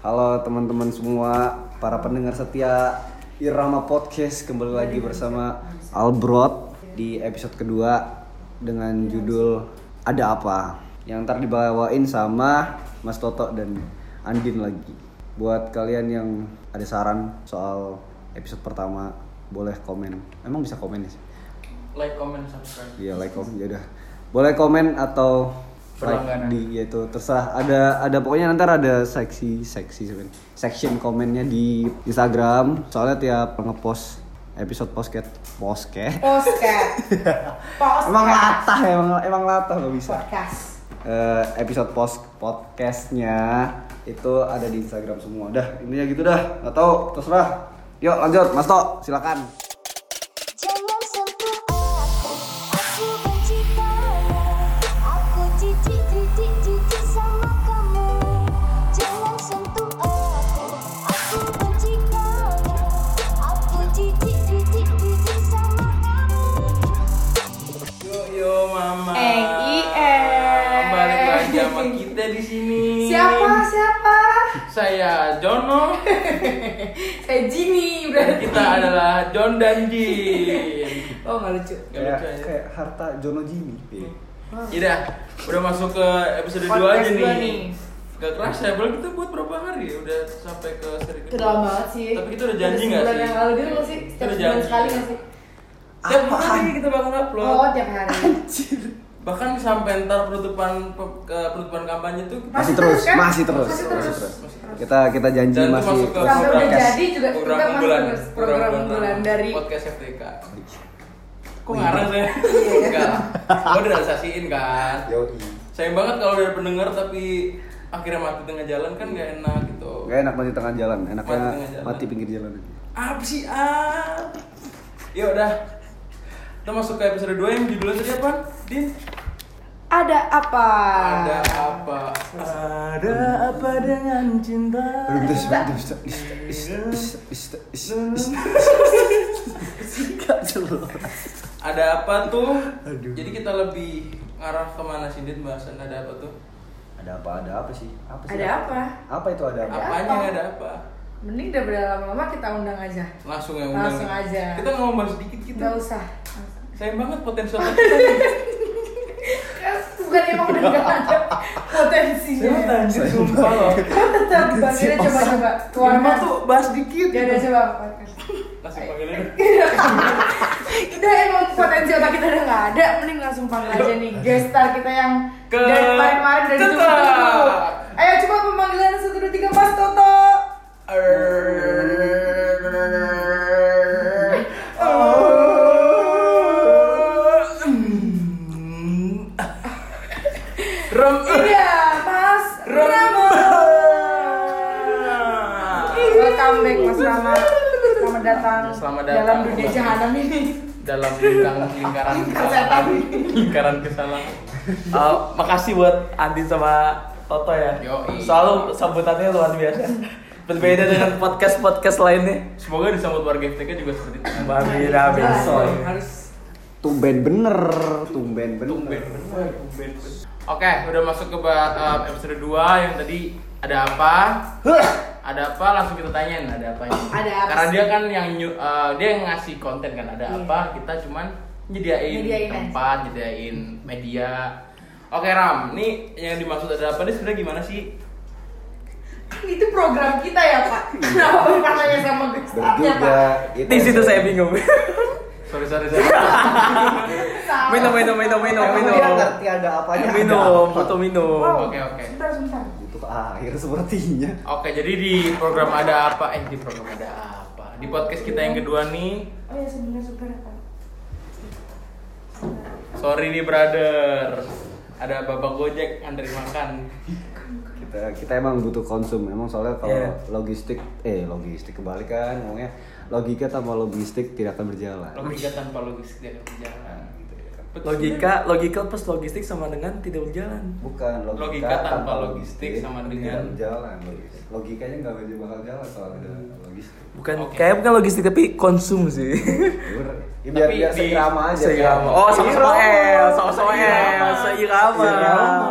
Halo teman-teman semua, para pendengar setia Irama Podcast kembali lagi bersama Albrot di episode kedua dengan judul Ada Apa yang ntar dibawain sama Mas Toto dan Andin lagi. Buat kalian yang ada saran soal episode pertama, boleh komen. Emang bisa komen ya? sih? like, comment, subscribe. Iya like komen ya udah. Boleh komen atau Berlangganan. di yaitu terserah. Ada ada pokoknya nanti ada seksi seksi sebenarnya. Section komennya di Instagram. Soalnya tiap ngepost episode posket posket. Postcat. emang latah emang emang latah nggak bisa. Podcast. Eh, episode post podcastnya itu ada di Instagram semua. Dah intinya gitu dah. Nggak tahu terserah. Yuk lanjut. Mas To silakan Saya Jono. Saya Jimmy berarti. kita adalah John dan Jin. Oh nggak lucu. Gak kayak lucu aja. kayak harta Jono Jimmy Iya, udah masuk ke episode 2 Podcast aja nih. nih. Gak kerasa ya, belum kita buat berapa hari ya? Udah sampai ke seri Udah lama banget sih. Tapi kita udah janji nggak sih? yang lalu nggak sih? Setiap sekali nggak sih? Setiap hari kita bakal upload. Oh tiap hari. Bahkan sampai ntar penutupan penutupan kampanye tuh kita masih Masih terus terus, kan? masih terus Masih masih terus. terus Masih terus. kita kita janji Dan itu masih masuk ke terus Sampai udah jadi juga program kita masih unggulan terus. Program unggulan dari podcast FTK. Kok ngarang saya? Iya. Enggak. Lo udah realisasiin kan. Yoi. Sayang banget kalau udah pendengar tapi akhirnya mati tengah jalan kan gak enak gitu. Gak enak mati tengah jalan, enaknya Mati mati pinggir jalan aja. Apa sih ah? Ya udah. Kita masuk ke episode 2 yang judulnya tadi apa, Din? Ada apa? Ada apa? Ada apa dengan cinta? Ada apa tuh? Aduh. Jadi kita lebih ngarah ke mana sih, Din? Bahasan ada apa tuh? Ada apa? Ada apa sih? Apa sih? Ada apa? Apa itu ada apa? Apanya ada apa? Mending udah berlama-lama kita undang aja. Langsung ya undang. Langsung ya? aja. Kita ngomong sedikit gitu. kita. Usah. Sayang banget potensial kita. Kan bukan emang udah nggak ada potensinya. anjir sumpah loh. Tetap dipanggilnya coba-coba. Lama tuh bahas dikit. Ya udah coba podcast. Langsung panggilnya. Udah emang potensi otak kita udah nggak ada, mending langsung panggil aja nih gestar kita yang Ke- dari kemarin-kemarin dari dulu. Ayo coba pemanggilan satu dua tiga Mas Toto. Selamat datang, Selamat datang. dalam dunia jahanam ini. dalam lingkaran lingkaran Lingkar setan. lingkaran kesalahan Uh, makasih buat Andin sama Toto ya. Yoi. Selalu sambutannya luar biasa. Berbeda dengan podcast-podcast lainnya. semoga disambut warga FTK juga seperti itu Amin, amin. Harus Tumben bener, tumben bener. Tumben, tumben. Oke, udah masuk ke uh, episode 2 yang tadi ada apa? Ada apa? Langsung kita tanyain ada apanya. Ada apa Karena sih? dia kan yang uh, dia yang ngasih konten kan ada Iya. apa? Kita cuman nyediain, Nyediain aja. tempat, nyediain media. Oke Ram, nih yang dimaksud ada apa? Ini sebenarnya gimana sih? itu program kita ya Pak. Kenapa Bapak nanya sama juga. Pak? Itu Di situ saya bingung. Sorry sorry sorry. Minum, minum, minum, minum, minum. dia ngerti ada apanya. ada Minum, foto minum. Oke, oke. Sebentar, sebentar. Butuh air sepertinya. Oke, jadi di program ada apa? Eh, di program ada apa? Di podcast kita yang kedua nih, Oh ya sebentar, sebentar Pak. sorry nih brother, ada bapak gojek antri makan. Kita kita emang butuh konsum. Emang soalnya kalau Iya. logistik eh logistik kebalikan ngomongnya logika tanpa logistik tidak akan berjalan. Logika tanpa logistik dia akan berjalan. Logika, logika plus logistik sama dengan tidak berjalan. Bukan logika, Logika tanpa logistik sama dengan- tidak berjalan. Logis- Logikanya nggak bakal jalan kalau ada logistik. Bukan Oke. kayak bukan logistik tapi konsum sih. Ya biar Tapi biar seirama aja. Seirama. Oh, sama-sama L, sama-sama L, seirama. Seirama.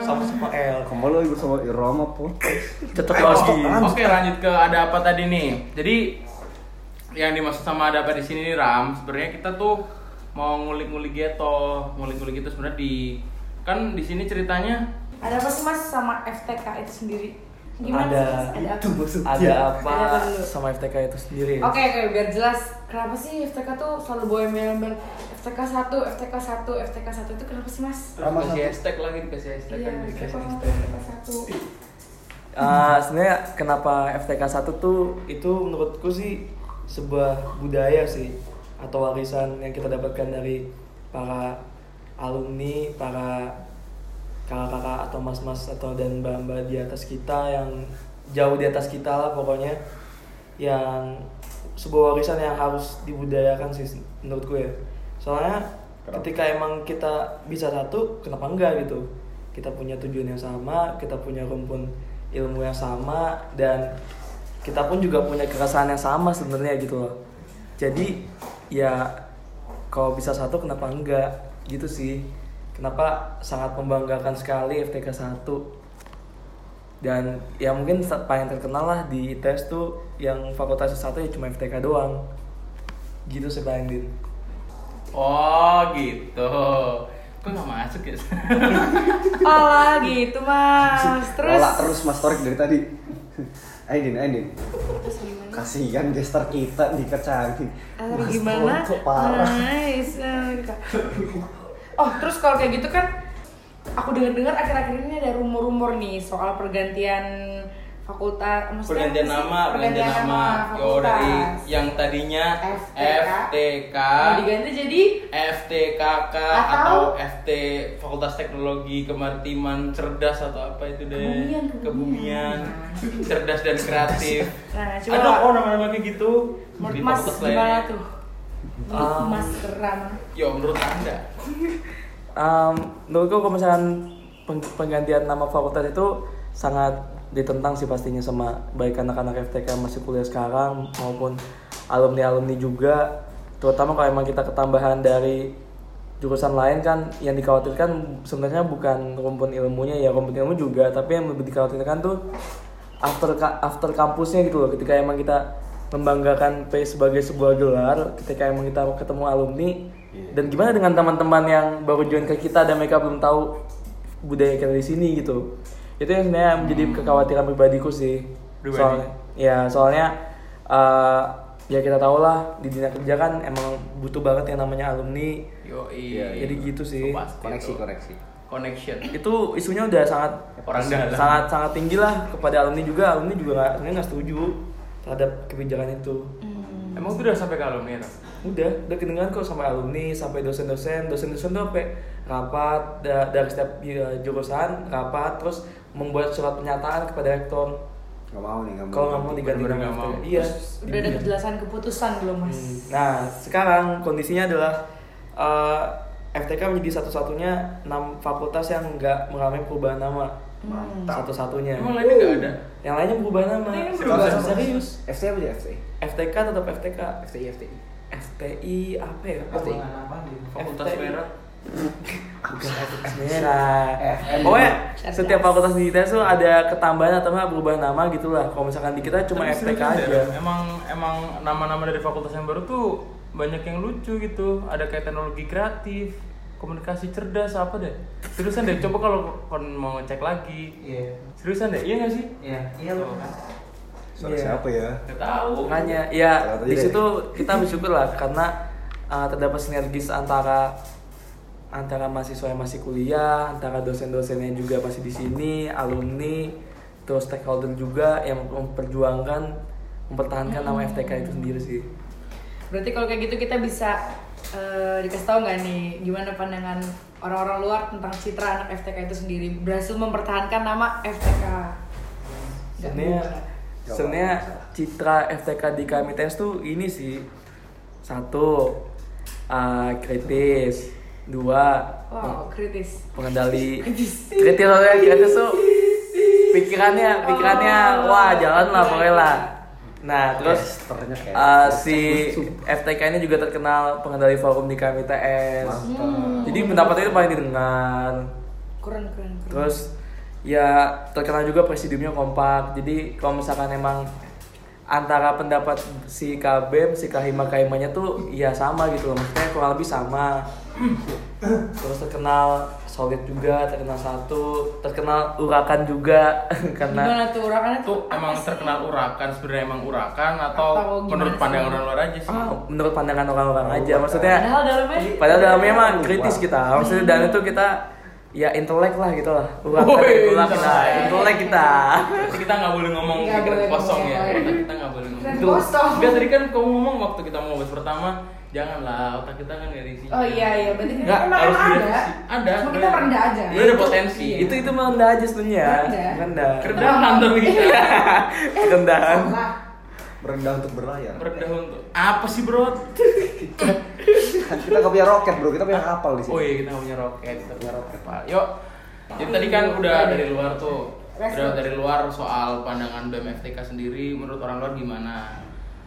sama sama L. Kembali lagi bersama Irama Podcast. Cocok banget sih. Oke lanjut ke ada apa tadi nih. Jadi yang dimaksud sama ada apa di sini nih Ram, sebenarnya kita tuh mau ngulik-ngulik gitu, ngulik-ngulik itu sebenarnya di kan di sini ceritanya Ada apa sih mas sama FTK itu sendiri? Gimana Ada. sih? Ada apa? Itu maksudnya. Ada apa Ada apa dulu? sama FTK itu sendiri? Oke oke biar jelas kenapa sih FTK tuh selalu bawa embel-embel FTK 1, FTK 1, FTK 1 itu kenapa sih mas? Rama dikasih satu. hashtag lagi dikasih hashtag Iya, kan dikasih FTK hashtag. 1 Ah, sebenarnya kenapa FTK 1 tuh itu menurutku sih sebuah budaya sih atau warisan yang kita dapatkan dari para alumni, para kakak-kakak atau mas-mas atau dan mbak-mbak di atas kita yang jauh di atas kita lah pokoknya yang sebuah warisan yang harus dibudayakan sih menurutku ya. Soalnya Kenapa? ketika emang kita bisa satu kenapa enggak gitu? Kita punya tujuan yang sama kita punya rumpun ilmu yang sama dan kita pun juga punya keresahan yang sama sebenarnya gitu loh. Jadi ya kalau bisa satu kenapa enggak? Gitu sih. Kenapa sangat membanggakan sekali FTK 1 dan ya mungkin paling terkenal lah di ITS tuh yang fakultas satu ya cuma FTK doang. Gitu sih paling Din Oh gitu. Kok nggak masuk ya? Alah gitu mas. Terus? Olah terus Mas Torik dari tadi. Ayo Din, ayo Din. Terus gimana? Kasihan gestar kita dikecangin. Alah Mas gimana? Kok parah. Nice. eh. Oh terus kalau kayak gitu kan Aku dengar-dengar akhir-akhir ini ada rumor-rumor nih soal pergantian fakultas maksudnya Pergantian apa sih? nama, pergantian nama. Yo dari yang tadinya FTK. FTK, Mau diganti jadi FTKK Atau? atau FT Fakultas Teknologi Kemaritiman Cerdas atau apa itu deh? Kebumian, kebumian. Kebumian. Cerdas dan kreatif. Nah, coba Ada kok nama-nama kayak gitu. Mas gimana lainnya. tuh? Um, Mas Rama. Yo menurut anda? um, menurutku kalau misalkan peng- penggantian nama fakultas itu sangat ditentang sih pastinya sama baik anak-anak FTK yang masih kuliah sekarang maupun alumni-alumni juga. Terutama kalau emang kita ketambahan dari jurusan lain kan yang dikhawatirkan sebenarnya bukan rumpun ilmunya ya rumpun ilmu juga. Tapi yang lebih dikhawatirkan tuh after after kampusnya gitu loh. Ketika emang kita membanggakan P sebagai sebuah gelar ketika emang kita ketemu alumni dan gimana dengan teman-teman yang baru join ke kita dan mereka belum tahu budaya kita di sini gitu itu yang sebenarnya menjadi kekhawatiran pribadiku sih Pribadi. soalnya ya soalnya eh, ya kita tahu lah di dunia kerja kan emang butuh banget yang namanya alumni Yo Iya, iya. jadi gitu sih Koneksi, koneksi. Connection. itu isunya udah sangat Orang dalam. sangat sangat tinggi lah kepada alumni juga alumni juga nggak sebenarnya nggak setuju terhadap kebijakan itu Emang itu udah sampai ke alumni ya? udah udah kedengeran kok sampai alumni sampai dosen-dosen dosen-dosen tuh sampai rapat da- dari setiap ya, jurusan rapat terus membuat surat pernyataan kepada rektor Gak mau nih, gak mau. kalau nggak mau diganti nggak mau. Iya Udah ada kejelasan keputusan belum Mas? Hmm, Nah, sekarang kondisinya adalah eh, FTK menjadi satu-satunya enam fakultas yang nggak mengalami perubahan nama. Mantap. Satu-satunya. Emang lainnya nggak ada? Yang lainnya berubah nama. Lainnya berubah Serius, nama. serius. FT apa dia FT? FTK tetap FTK. FTI, FTI. FTI apa ya? FTI. Fakultas FTI. merah. Bukan fakultas merah. Pokoknya Cerdas. setiap fakultas di ITS tuh ada ketambahan atau nggak berubah nama gitulah. Kalau misalkan di kita cuma FTK aja. Emang emang nama-nama dari fakultas yang baru tuh banyak yang lucu gitu. Ada kayak teknologi kreatif, komunikasi cerdas apa deh. Seriusan deh, coba kalau kon mau ngecek lagi. Iya. Seriusan deh, iya gak sih? Iya. Iya. Kan. Suara Iya. siapa ya? Gak tahu. Makanya ya di situ kita bersyukur lah karena uh, terdapat sinergis antara antara mahasiswa yang masih kuliah, antara dosen-dosen yang juga masih di sini, alumni, terus stakeholder juga yang memperjuangkan mempertahankan nama FTK itu sendiri sih. Berarti kalau kayak gitu kita bisa eh, dikasih tahu nggak nih gimana pandangan orang-orang luar tentang citra anak FTK itu sendiri? Berhasil mempertahankan nama FTK. Sebenarnya sebenarnya citra FTK di KMITS tuh ini sih. Satu uh, kritis, dua Wow, kritis. pengendali Kritis. kritis soalnya kritis tuh pikirannya pikirannya Oh. wah jalan lah pokoknya lah nah terus uh, si FTK ini juga terkenal pengendali forum di KMITS Mantap. jadi pendapatnya itu paling didengar keren keren keren Terus ya terkenal juga presidiumnya kompak. Jadi kalau misalkan emang antara pendapat si KBM, si Kahima Kahimanya tuh ya sama gitu loh. Maksudnya kurang lebih sama. Terus terkenal solid juga, terkenal satu, terkenal urakan juga karena gimana tuh urakannya Itu tuh emang sih? terkenal urakan sebenarnya emang urakan atau, Atau menurut sih? pandangan orang luar aja sih? ah, menurut pandangan orang-orang aja. Maksudnya padahal dalamnya Padahal dalamnya mah kritis kita. Maksudnya dan itu kita ya intelek lah gitu lah. Urakan intelek kita, intelek. kita. Berarti kita nggak boleh ngomong pikiran kosong ya. kita nggak boleh ngomong. Kosong. Enggak tadi kan kamu ngomong waktu kita mau bahas pertama, janganlah otak kita kan nggak diisi. oh iya iya berarti kan Nggak, emang harus emang ada direvisi. Ada, cuma kita rendah aja Dia ada potensi. Iya. Itu itu mah rendah aja sebenarnya. Rendah. Rendah. Kerendahan tapi Rendahan. Salah. Merendah untuk berlayar. merendah untuk apa sih bro? Kan kita gak punya roket bro, kita punya kapal di sini. Oh iya kita nggak punya roket, kita punya roket pak. Yuk. Jadi tadi kan udah dari luar tuh, udah dari luar soal pandangan BMFTK sendiri, menurut orang luar gimana?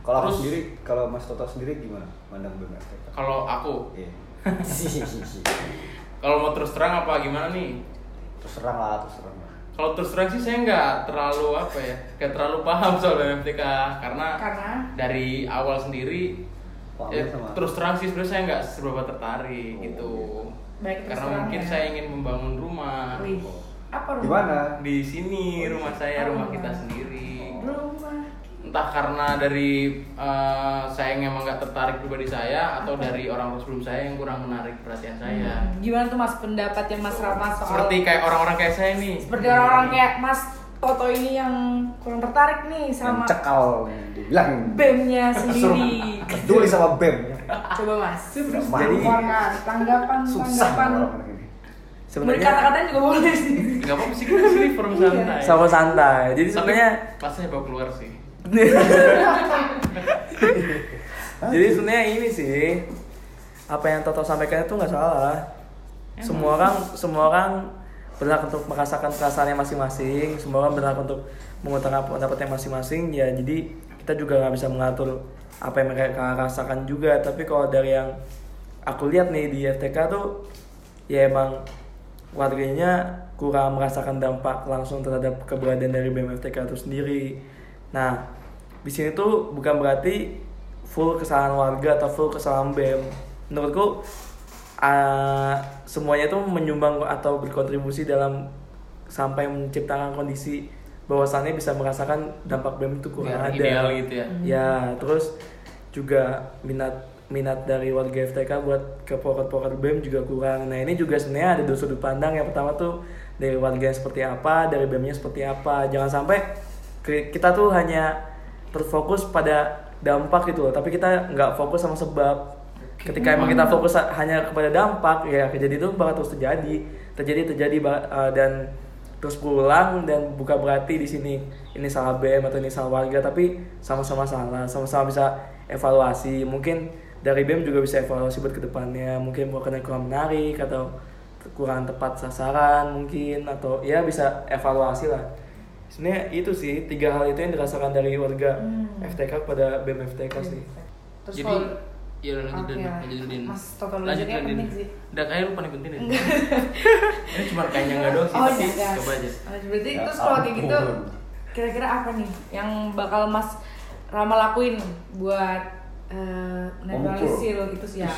Kalau aku Terus, sendiri, kalau Mas Toto sendiri gimana mandang BMFTK? Kalau aku, Iya. kalau mau terus terang apa gimana nih? terus terang lah, terus terang lah. Kalau terus terang sih saya nggak terlalu apa ya, nggak terlalu paham soal BMFTK karena, Karena? dari awal sendiri ya, sama. terus terang sih sebenarnya saya nggak seberapa tertarik gitu. Baik, terus karena terang mungkin ya. saya ingin membangun rumah Wih, apa rumah? Di mana? di sini Oh, rumah iya. saya rumah Oh. kita sendiri. Entah karena dari eh, saya yang emang nggak tertarik pribadi saya atau dari orang sebelum saya yang kurang menarik perhatian saya. Gimana tuh mas pendapatnya mas Rama soal Seperti kayak orang-orang kayak saya nih. seperti orang-orang kayak mas Toto ini yang kurang tertarik nih Yang sama cekal, dibilang BEM-nya sendiri. peduli sama BEM. Coba mas. Udah Jadi tanggapan Susah tanggapan. Sebenarnya kata-katanya juga boleh sih. Gak apa-apa sih kita sini forum Iya. santai. sama santai. Jadi sebenarnya pas saya bawa keluar sih. Jadi sebenarnya ini sih apa yang Toto sampaikan itu nggak salah. Semua orang semua orang berhak untuk merasakan perasaannya masing-masing. Semua orang berhak untuk mengutarakan pendapatnya masing-masing. Ya jadi kita juga nggak bisa mengatur apa yang mereka rasakan juga. Tapi kalau dari yang aku lihat nih di FTK tuh ya emang warganya kurang merasakan dampak langsung terhadap keberadaan dari BMFTK itu sendiri. Nah, di sini tuh bukan berarti full kesalahan warga atau full kesalahan BEM. Menurutku uh, semuanya tuh menyumbang atau berkontribusi dalam sampai menciptakan kondisi bahwasannya bisa merasakan dampak BEM itu kurang Biar ada. ideal gitu ya. Ya, terus juga minat minat dari warga FTK buat ke poker-poker BEM juga kurang. Nah, ini juga sebenarnya ada dua sudut pandang. Yang pertama tuh dari warga seperti apa, dari BEM-nya seperti apa. Jangan sampai kita tuh hanya terfokus pada dampak gitu loh, tapi kita nggak fokus sama sebab. Ketika emang kita fokus hanya kepada dampak, ya kejadian itu bakal terus terjadi, terjadi terjadi uh, dan terus berulang dan bukan berarti di sini ini salah BM atau ini salah warga, tapi sama-sama salah, sama-sama bisa evaluasi. Mungkin dari BEM juga bisa evaluasi buat ke depannya, mungkin bukan kurang menarik atau kurang tepat sasaran mungkin atau ya bisa evaluasi lah. Sebenarnya itu sih tiga hal itu yang dirasakan dari warga Hmm. FTK kepada BEM FTK sih. Terus Jadi kalau ya udah lanjut. Din, lanjut Din. Mas Toto Lanjut penting sih. Udah kayak lu paling penting deh. Ini cuma kayaknya nggak doang sih, Oh, tapi iya. coba aja. Oh, berarti Ya terus kalau kayak gitu kira-kira apa nih yang bakal Mas Rama lakuin buat eh menetralisir gitu sih ya.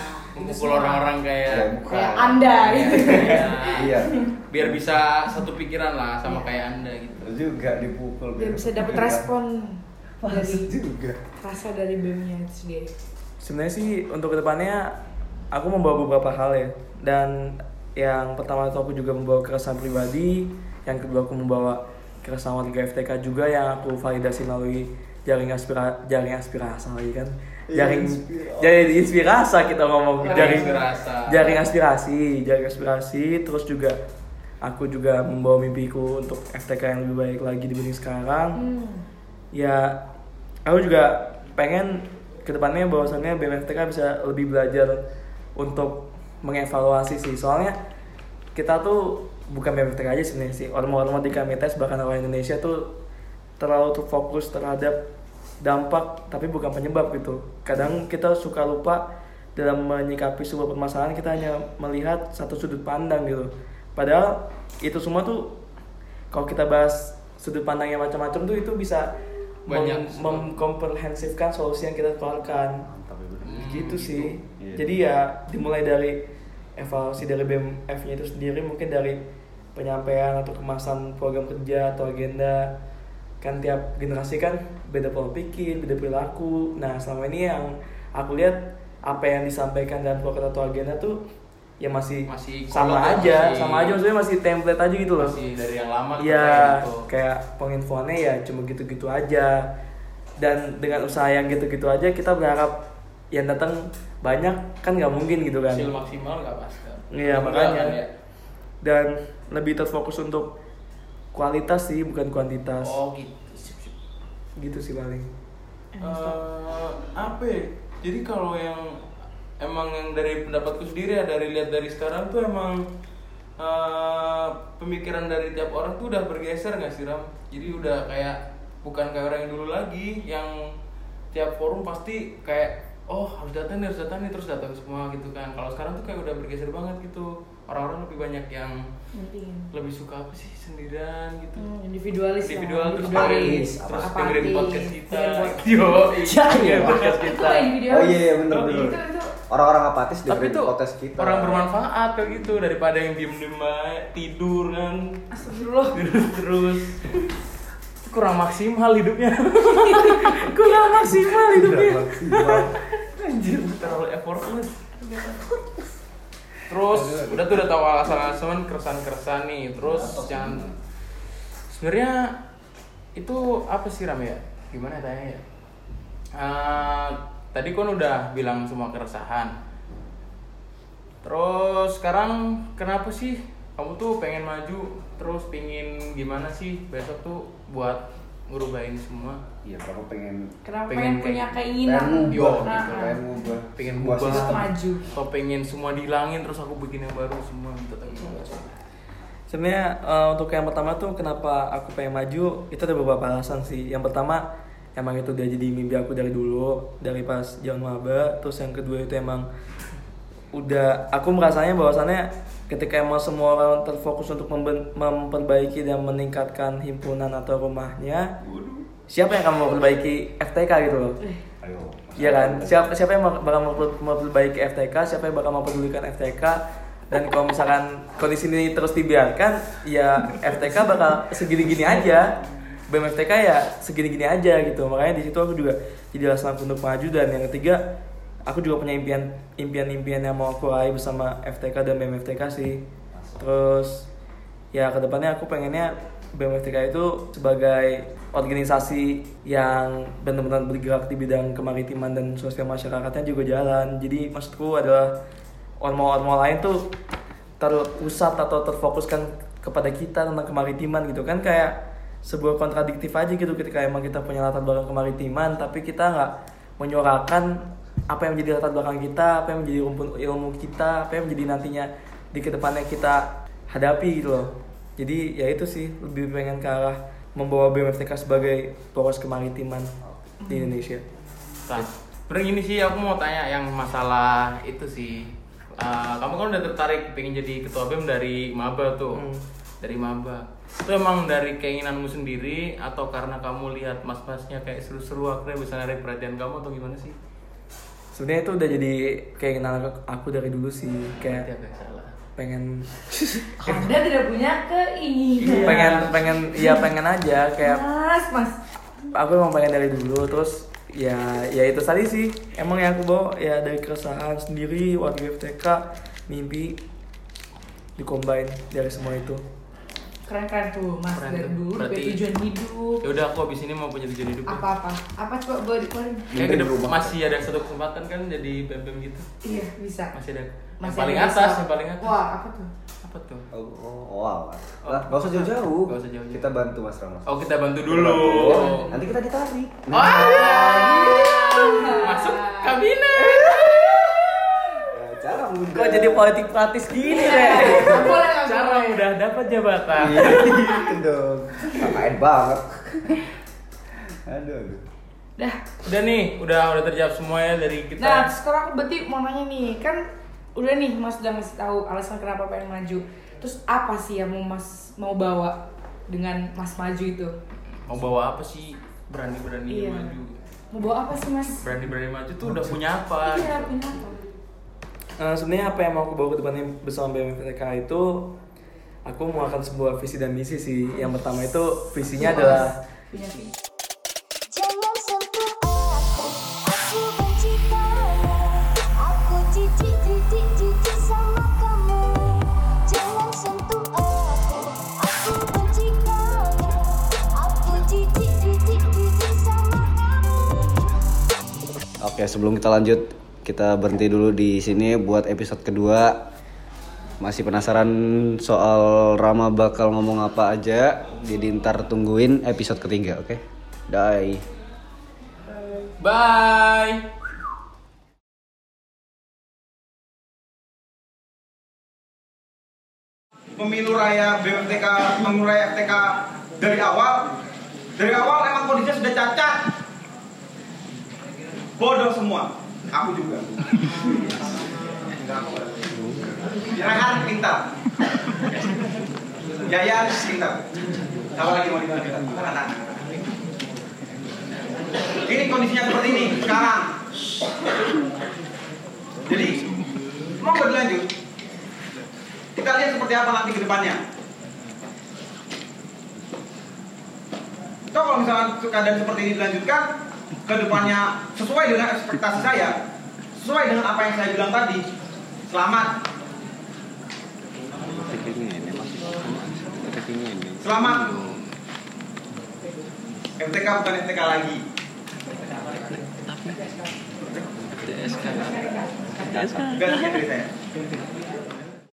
semua. orang-orang kayak Kayak bukan. Kayak Anda gitu. Iya. Iya. Biar bisa satu pikiran lah sama Iya. kayak Anda gitu. Terus juga dipukul. Biar bisa dapat Iya. respon dari juga. rasa dari BEM-nya itu sendiri. Sebenarnya sih untuk ke depannya aku membawa beberapa hal ya dan yang pertama itu aku juga membawa keresahan pribadi, yang kedua aku membawa keresahan warga FTK juga yang aku validasi melalui jaring aspira jaring aspirasi lagi kan Iya, jaring inspirasi. jaring inspirasi kita ngomong Jaring jaring aspirasi. jaring aspirasi jaring terus juga aku juga membawa mimpiku untuk FTK yang lebih baik lagi dibanding sekarang Hmm. ya aku juga pengen ke depannya bahwasannya BMFTK bisa lebih belajar untuk mengevaluasi sih soalnya kita tuh bukan BMFTK aja sebenarnya sih orang-orang di Kamites bahkan orang Indonesia tuh terlalu terfokus terhadap dampak tapi bukan penyebab gitu kadang kita suka lupa dalam menyikapi sebuah permasalahan kita hanya melihat satu sudut pandang gitu padahal itu semua tuh kalau kita bahas sudut pandang yang macam-macam tuh itu bisa Banyak. mem- memkomprehensifkan solusi yang kita keluarkan ya, bener. gitu sih Iya. jadi ya dimulai dari evaluasi dari BMF-nya itu sendiri mungkin dari penyampaian atau kemasan program kerja atau agenda kan tiap generasi kan beda pola pikir beda perilaku nah selama ini yang aku lihat apa yang disampaikan dalam program atau agenda tuh ya masih, Masih sama aja masih- sama aja maksudnya masih template aja gitu loh Masih dari yang lama kayak gitu. kayak penginfoannya ya cuma gitu-gitu aja. Dan dengan usaha yang gitu-gitu aja kita berharap yang datang banyak kan nggak mungkin gitu kan. Hasil maksimal nggak pas kan? Iya, makanya. kan, ya? Dan lebih terfokus untuk kualitas sih bukan kuantitas. Oh gitu. Gitu sih paling. Eh, apa ya? Jadi kalau yang emang yang dari pendapatku sendiri ya dari lihat dari sekarang tuh emang eh, pemikiran dari tiap orang tuh udah bergeser nggak sih Ram? Jadi udah kayak bukan kayak orang yang dulu lagi yang tiap forum pasti kayak oh harus datang nih harus datang nih terus datang semua gitu kan. Kalau sekarang tuh kayak udah bergeser banget gitu. Orang-orang lebih banyak yang Mungkin. lebih suka apa sih? Sendirian gitu. Hmm, individualis individual terus individualis. dengerin terus dengerin podcast kita. Podcast. yo Ya, iya. podcast itu kita. Oh iya, iya bener bener. itu itu. Orang-orang apatis tapi dengerin podcast kita. orang bermanfaat kayak gitu daripada yang diem diem tidur kan. Astagfirullah. Terus terus. Kurang maksimal hidupnya. Kurang maksimal hidupnya. Anjir terlalu effortless terus udah tuh udah tahu alasan-alasan keresahan-keresahan nih. Terus jangan sebenarnya itu apa sih Ram ya? Gimana ya tanya ya? Eh, tadi kan udah bilang semua keresahan. Terus sekarang kenapa sih kamu tuh pengen maju? Terus pingin gimana sih besok tuh buat ngerubahin semua Iya, aku pengen kenapa Pengen pengen, punya kayak- keinginan pengen Yo, ngubah, Nah, gitu, pengen ngubah. pengen ngubah. sistem. maju atau pengen semua dihilangin terus aku bikin yang baru semua gitu tapi Sebenarnya eh, untuk yang pertama tuh kenapa aku pengen maju itu ada beberapa alasan sih. Yang pertama emang itu udah jadi mimpi aku dari dulu dari pas zaman maba. Terus yang kedua itu emang udah aku merasanya bahwasannya ketika emang semua orang terfokus untuk memperbaiki dan meningkatkan himpunan atau rumahnya, siapa yang akan memperbaiki FTK gitu loh? Ayo. Iya kan? Siapa siapa yang bakal memper- memperbaiki FTK, siapa yang bakal mempedulikan FTK dan kalau misalkan kondisi ini terus dibiarkan, ya FTK bakal segini-gini aja. BEM FTK ya segini-gini aja gitu. Makanya di situ aku juga jadi alasan aku untuk maju dan yang ketiga aku juga punya impian impian-impian yang mau aku raih bersama FTK dan BEM FTK sih. Terus ya ke depannya aku pengennya BMFTK itu sebagai organisasi yang benar-benar bergerak di bidang kemaritiman dan sosial masyarakatnya juga jalan. Jadi maksudku adalah ormo-ormo lain tuh terpusat atau terfokuskan kepada kita tentang kemaritiman gitu kan kayak sebuah kontradiktif aja gitu ketika emang kita punya latar belakang kemaritiman tapi kita nggak menyuarakan apa yang menjadi latar belakang kita, apa yang menjadi rumpun ilmu kita, apa yang menjadi nantinya di ke depannya kita hadapi gitu loh. Jadi ya itu sih lebih pengen ke arah membawa BMFTK sebagai poros kemaritiman di Indonesia. Nah, gini sih aku mau tanya yang masalah itu sih. Eh, kamu kan udah tertarik pengen jadi ketua BEM dari maba tuh. Hmm. Dari maba. Itu emang dari keinginanmu sendiri atau karena kamu lihat mas-masnya kayak seru-seru akhirnya bisa narik perhatian kamu atau gimana sih? Sebenarnya itu udah jadi keinginan aku- aku dari dulu sih Kayak kayak kayak salah. pengen anda tidak punya keinginan. Pengen pengen ya pengen aja kayak mas mas. Aku emang pengen dari dulu terus ya ya itu tadi sih. Emang yang aku bawa ya dari keresahan sendiri warga FTK mimpi dikombin dari semua itu keren keren tuh mas Keren dari dulu Berarti- punya tujuan hidup Ya udah aku abis ini mau punya tujuan hidup. apa apa apa coba boleh dikeluarin Kayak berubah. masih ada satu kesempatan kan jadi BEM gitu. iya bisa Masih ada. Yang Masih paling ada atas, bisa. yang paling atas. wah apa tuh Apa tuh? Oh, oh, wow. Oh. Lah, gak usah jauh-jauh. Gak usah jauh-jauh. Kita bantu Mas Ramos. Oh kita bantu Kita dulu. bantu. Nanti kita ditarik. Masuk kabinet. Ya, mudah. kok jadi politik praktis gini deh Nggak boleh nggak Cara udah dapat jabatan. Iya, gitu dong. Ngapain banget. Aduh, aduh. dah Udah nih, udah udah terjawab semua ya dari kita. Nah, sekarang aku berarti mau nanya nih, kan udah nih Mas udah ngasih tahu alasan kenapa pengen maju. Terus apa sih yang mau Mas mau bawa dengan Mas maju itu? Mau bawa apa sih? Berani-berani Iya. maju. Mau bawa apa sih Mas? Berani-berani maju tuh udah punya apa? Iya, punya apa? Eh, sebenarnya apa yang mau aku bawa ke depannya bersama BMFTK itu aku mau akan sebuah visi dan misi sih. Yang pertama itu visinya adalah Punya visi. Jangan sentuh aku, aku benci kamu Aku jijik, jijik, jijik sama kamu. Jangan sentuh aku, aku benci kamu Aku jijik, jijik, jijik sama kamu. Oke, sebelum kita lanjut, kita berhenti dulu di sini buat episode kedua. Masih penasaran soal Rama bakal ngomong apa aja? Jadi ntar tungguin episode ketiga, oke? Bye. Bye. pemilu raya BMTK, pemilu raya FTK dari awal, dari awal emang kondisinya sudah cacat. Bodoh semua, aku juga. Rehan pintar. Yaya pintar. Siapa lagi mau dibilang pintar? Ini kondisinya seperti ini sekarang. Jadi, mau dilanjut? Kita lihat seperti apa nanti ke depannya. Kalau misalkan keadaan seperti ini dilanjutkan, ke depannya sesuai dengan ekspektasi saya, sesuai dengan apa yang saya bilang tadi, selamat. Selamat. MTK bukan MTK lagi. Ganti ceritanya.